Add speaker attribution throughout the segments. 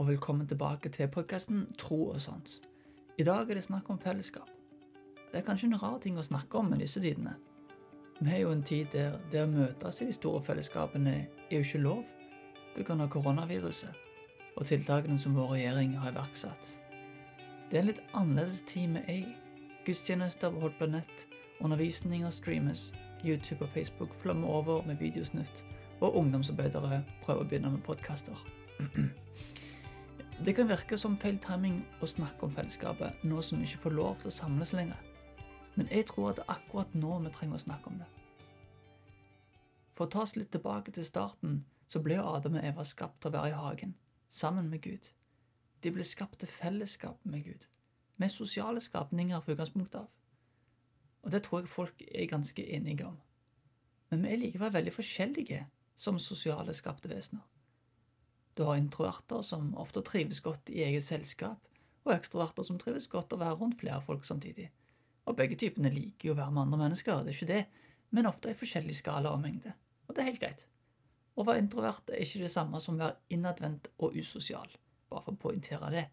Speaker 1: og velkommen tilbake til podkasten Tro og sånt. I dag er det snakk om fellesskap. Det er kanskje en rar ting å snakke om i disse tidene. Vi er jo en tid der det å møtes i de store fellesskapene er jo ikke lov pga. koronaviruset og tiltakene som vår regjering har iverksatt. Det er en litt annerledes tid vi er i. Gudstjenester på holdt på nett, undervisninger streames, YouTube og Facebook flommer over med videosnutt, og ungdomsarbeidere prøver å begynne med podkaster. Det kan virke som feil timing å snakke om fellesskapet nå som vi ikke får lov til å samles lenger, men jeg tror at det er akkurat nå vi trenger å snakke om det. For å ta oss litt tilbake til starten, så ble Adam og Eva skapt til å være i hagen, sammen med Gud. De ble skapt til fellesskap med Gud, med sosiale skapninger fra utgangspunktet av. Og det tror jeg folk er ganske enige om. Men vi er likevel veldig forskjellige som sosiale skapte vesener. Du har introverter som ofte trives godt i eget selskap, og ekstroverter som trives godt å være rundt flere folk samtidig. Og begge typene liker jo å være med andre mennesker, det er ikke det, men ofte i forskjellig skala og mengde. Og det er helt greit. Å være introvert er ikke det samme som å være innadvendt og usosial, bare for å poengtere det.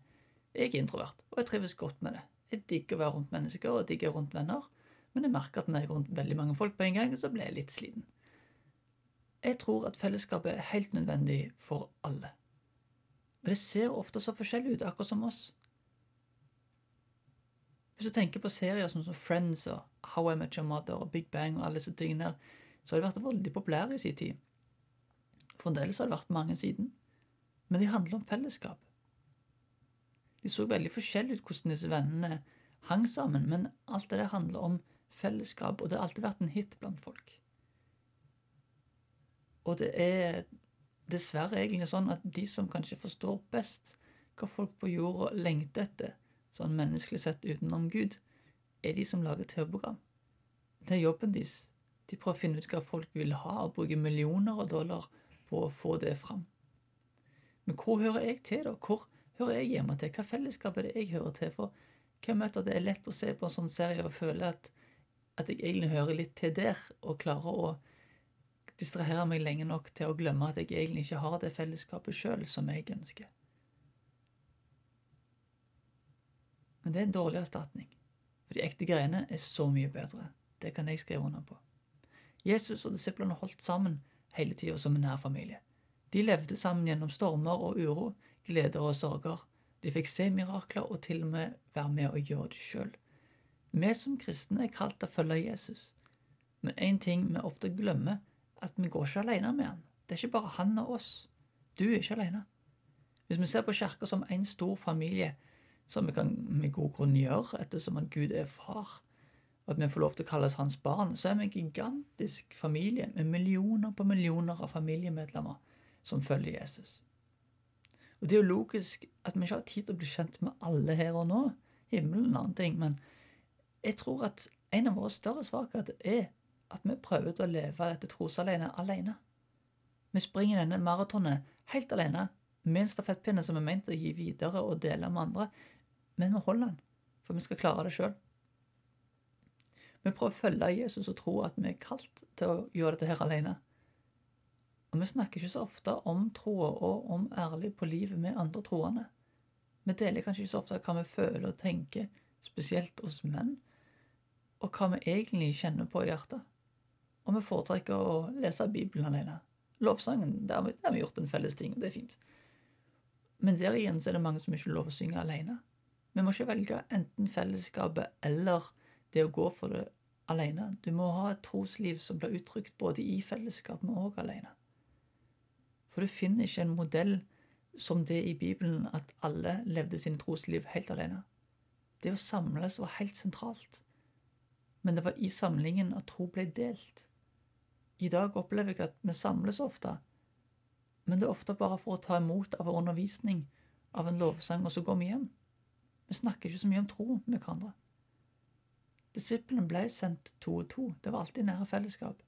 Speaker 1: Jeg er introvert, og jeg trives godt med det. Jeg digger å være rundt mennesker og jeg digger rundt venner, men jeg merker at når jeg er rundt veldig mange folk på en gang, så blir jeg litt sliten. Jeg tror at fellesskapet er helt nødvendig for alle. Men det ser ofte så forskjellig ut, akkurat som oss. Hvis du tenker på serier som Friends og How I Met Your Mother og Big Bang og alle disse tingene der, så har de vært veldig populære i sin tid. Fremdeles har det vært mange siden. Men de handler om fellesskap. De så veldig forskjellig ut hvordan disse vennene hang sammen, men alt det der handler om fellesskap, og det har alltid vært en hit blant folk. Og det er dessverre egentlig sånn at de som kanskje forstår best hva folk på jorda lengter etter, sånn menneskelig sett utenom Gud, er de som lager TV-program. Det er jobben deres. De prøver å finne ut hva folk vil ha, og bruke millioner av dollar på å få det fram. Men hvor hører jeg til, da? Hvor hører jeg hjemme til? Hva fellesskap er det jeg hører til? For hvem vet at det er lett å se på en sånn serie og føle at, at jeg egentlig hører litt til der, og klarer å distrahere meg lenge nok til å glemme at jeg egentlig ikke har det fellesskapet sjøl som jeg ønsker. Men det er en dårlig erstatning, for de ekte greiene er så mye bedre. Det kan jeg skrive under på. Jesus og disiplene holdt sammen hele tida som en nær familie. De levde sammen gjennom stormer og uro, gleder og sorger. De fikk se mirakler og til og med være med og gjøre det sjøl. Vi som kristne er kalt til å følge Jesus, men én ting vi ofte glemmer, at vi går ikke alene med han. Det er ikke bare han og oss. Du er ikke alene. Hvis vi ser på kirka som en stor familie, som vi kan med god grunn gjøre, ettersom at Gud er far, og at vi får lov til å kalles hans barn, så er vi en gigantisk familie med millioner på millioner av familiemedlemmer som følger Jesus. Og Det er jo logisk at vi ikke har tid til å bli kjent med alle her og nå. Himmelen og annen ting, men jeg tror at en av våre større svakheter er at vi prøver å leve dette trosalene alene. Vi springer denne maratonet helt alene med en stafettpinne som er ment å gi videre og dele med andre, men vi holder den, for vi skal klare det sjøl. Vi prøver å følge Jesus og tro at vi er kalt til å gjøre dette her alene. Og vi snakker ikke så ofte om troa og om ærlig på livet med andre troende. Vi deler kanskje ikke så ofte hva vi føler og tenker, spesielt hos menn, og hva vi egentlig kjenner på i hjertet og vi foretrekker å lese Bibelen alene. Lovsangen, der har, vi, gjort en felles ting, og det er fint. Men der igjen så er det mange som ikke lover å synge alene. Vi må ikke velge enten fellesskapet eller det å gå for det alene. Du må ha et trosliv som blir uttrykt både i fellesskapet og alene. For du finner ikke en modell som det i Bibelen at alle levde sine trosliv helt alene. Det å samles var helt sentralt. Men det var i samlingen at tro ble delt. I dag opplever jeg at vi samles ofte, men det er ofte bare for å ta imot av undervisning av en lovsang, og så går vi hjem. Vi snakker ikke så mye om tro med hverandre. Disiplene ble sendt to og to, det var alltid nære fellesskap.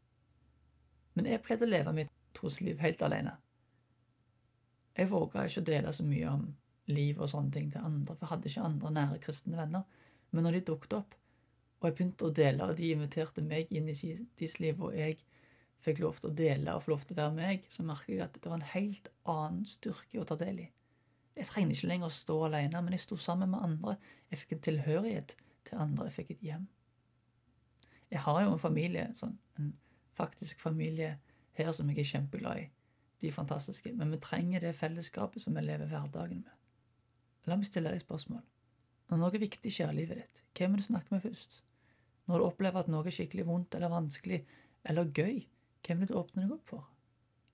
Speaker 1: Men jeg pleide å leve mitt trosliv helt alene. Jeg våga ikke å dele så mye om liv og sånne ting til andre, for jeg hadde ikke andre nære kristne venner. Men når de dukket opp, og jeg begynte å dele, og de inviterte meg inn i deres liv, og jeg fikk lov til å dele og få lov til å være meg, så merker jeg at det var en helt annen styrke å ta del i. Jeg trengte ikke lenger å stå alene, men jeg sto sammen med andre. Jeg fikk en tilhørighet til andre. Jeg fikk et hjem. Jeg har jo en familie, sånn, en faktisk familie her som jeg er kjempeglad i. De er fantastiske. Men vi trenger det fellesskapet som vi lever hverdagen med. La meg stille deg et spørsmål. Når noe viktig skjer i livet ditt, hvem vil du snakke med først? Når du opplever at noe er skikkelig vondt eller vanskelig eller gøy, hvem vil du åpne deg opp for?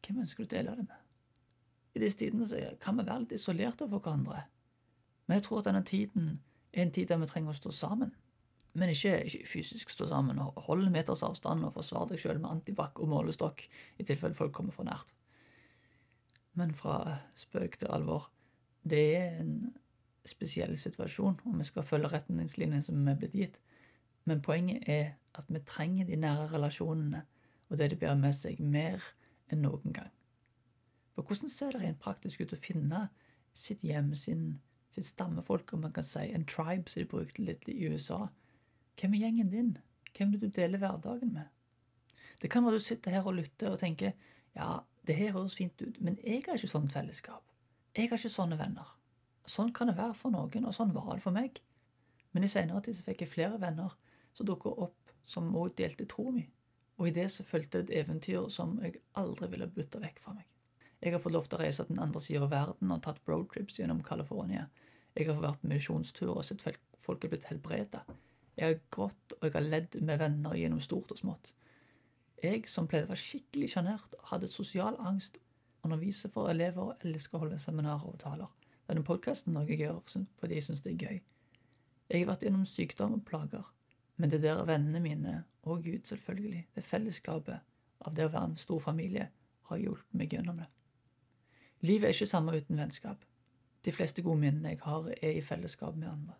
Speaker 1: Hvem ønsker du å dele det med? I disse tidene kan vi være litt isolerte for hverandre. Men jeg tror at denne tiden er en tid der vi trenger å stå sammen. Men ikke, ikke fysisk stå sammen og holde meters avstand og forsvare deg sjøl med antibac og målestokk i tilfelle folk kommer for nært. Men fra spøk til alvor. Det er en spesiell situasjon, og vi skal følge retningslinjene som er blitt gitt. Men poenget er at vi trenger de nære relasjonene og det de bærer med seg, mer enn noen gang. For hvordan ser det rent praktisk ut å finne sitt hjem, sin, sitt stammefolk, om man kan si, en tribe, som de brukte litt i USA? Hvem er gjengen din? Hvem vil du dele hverdagen med? Det kan være du sitter her og lytter og tenker ja, det her høres fint ut, men jeg har ikke sånt fellesskap. Jeg har ikke sånne venner. Sånn kan det være for noen, og sånn var det for meg. Men i senere tid så fikk jeg flere venner som dukka opp som òg delte troa mi, og i det så fulgte et eventyr som jeg aldri ville bytta vekk fra meg. Jeg har fått lov til å reise til den andre sida av verden og tatt roadtrips gjennom California. Jeg har vært misjonstur og sett folk er blitt helbreda. Jeg har grått og jeg har ledd med venner gjennom stort og smått. Jeg som pleide å være skikkelig sjenert, hadde sosial angst, underviser for elever og elsker å holde seminarer og taler. Denne podkasten er noe jeg gjør fordi jeg syns det er gøy. Jeg har vært gjennom sykdom og plager, men det der vennene mine, og Gud selvfølgelig, det fellesskapet av det å være en stor familie, har hjulpet meg gjennom det. Livet er ikke samme uten vennskap. De fleste gode minnene jeg har, er i fellesskap med andre.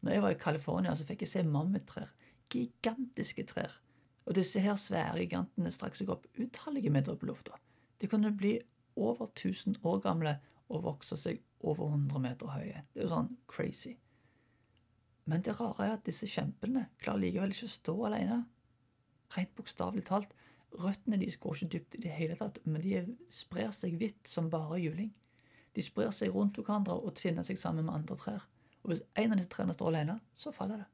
Speaker 1: Når jeg var i California, så fikk jeg se mammuttrær. Gigantiske trær. Og disse her svære gigantene strakk seg opp utallige meter opp i lufta. De kunne bli over 1000 år gamle og vokse seg over 100 meter høye. Det er jo sånn crazy. Men det rare er at disse kjempene klarer likevel ikke å stå alene. Rent bokstavelig talt Røttene deres går ikke dypt i det hele tatt, men de sprer seg vidt som bare juling. De sprer seg rundt hverandre og tvinner seg sammen med andre trær. Og hvis en av disse trærne står alene, så faller det.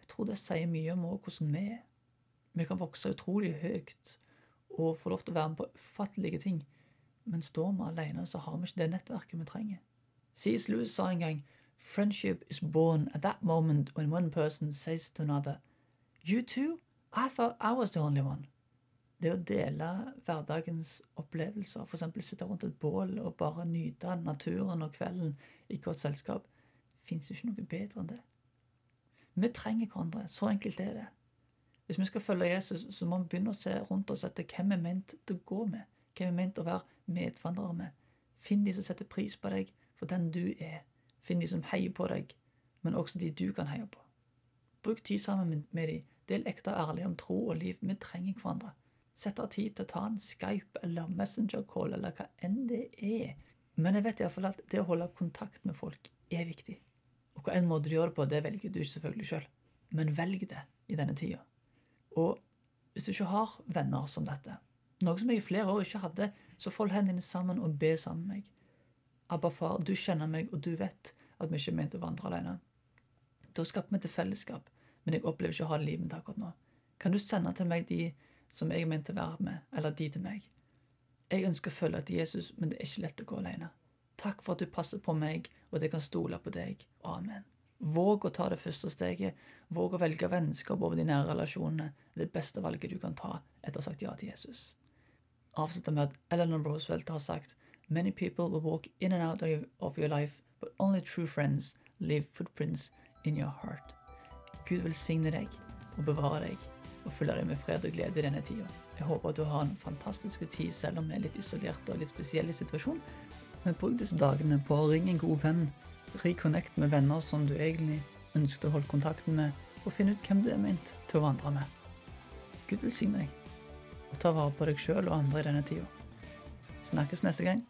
Speaker 1: Jeg tror det sier mye om hvordan vi er. Vi kan vokse utrolig høyt og få lov til å være med på ufattelige ting, men står vi alene, så har vi ikke det nettverket vi trenger. C.S. Lewis sa en gang Friendship is born at that moment when one person says to another, You too? I thought I was the only one. Det å dele hverdagens opplevelser, f.eks. sitte rundt et bål og bare nyte naturen og kvelden i godt selskap, fins ikke noe bedre enn det. Vi trenger hverandre. Så enkelt er det. Hvis vi skal følge Jesus, så må vi begynne å se rundt oss etter hvem vi er ment til å gå med, hvem vi er ment til å være medvandrere med. Finn de som setter pris på deg for den du er. Finn de som heier på deg, men også de du kan heie på. Bruk tid sammen med de. Del ekte og ærlig om tro og liv. Vi trenger hverandre. Sett av tid til å ta en Skype eller Messenger-call eller hva enn det er. Men jeg vet iallfall at det å holde kontakt med folk er viktig. Og hva enn måte du gjør det på, det velger du selvfølgelig sjøl. Men velg det i denne tida. Og hvis du ikke har venner som dette, noe som jeg i flere år ikke hadde, så fold hendene sammen og be sammen med meg. Abba far, du kjenner meg, og du vet at vi ikke er ment å vandre alene. Da skaper vi til fellesskap, men jeg opplever ikke å ha livet mitt akkurat nå. Kan du sende til meg de som jeg er ment å være med, eller de til meg. Jeg ønsker å følge etter Jesus, men det er ikke lett å gå alene. Takk for at du passer på meg, og at jeg kan stole på deg. Amen. Våg å ta det første steget. Våg å velge vennskap over de nære relasjonene. Det det beste valget du kan ta etter å ha sagt ja til Jesus. Avslutter med at Eleanor Roosevelt har sagt Many people will walk in and out of your life, but only true friends leave footprints in your heart. Gud velsigne deg og bevare deg og fylle deg med fred og glede i denne tida. Jeg håper at du har en fantastisk tid selv om vi er litt isolert og litt spesielle i situasjonen. Men bruk disse dagene på å ringe en god venn, reconnect med venner som du egentlig ønsket å holde kontakten med, og finne ut hvem du er ment til å vandre med. Gud velsigne deg, og ta vare på deg sjøl og andre i denne tida. Snakkes neste gang.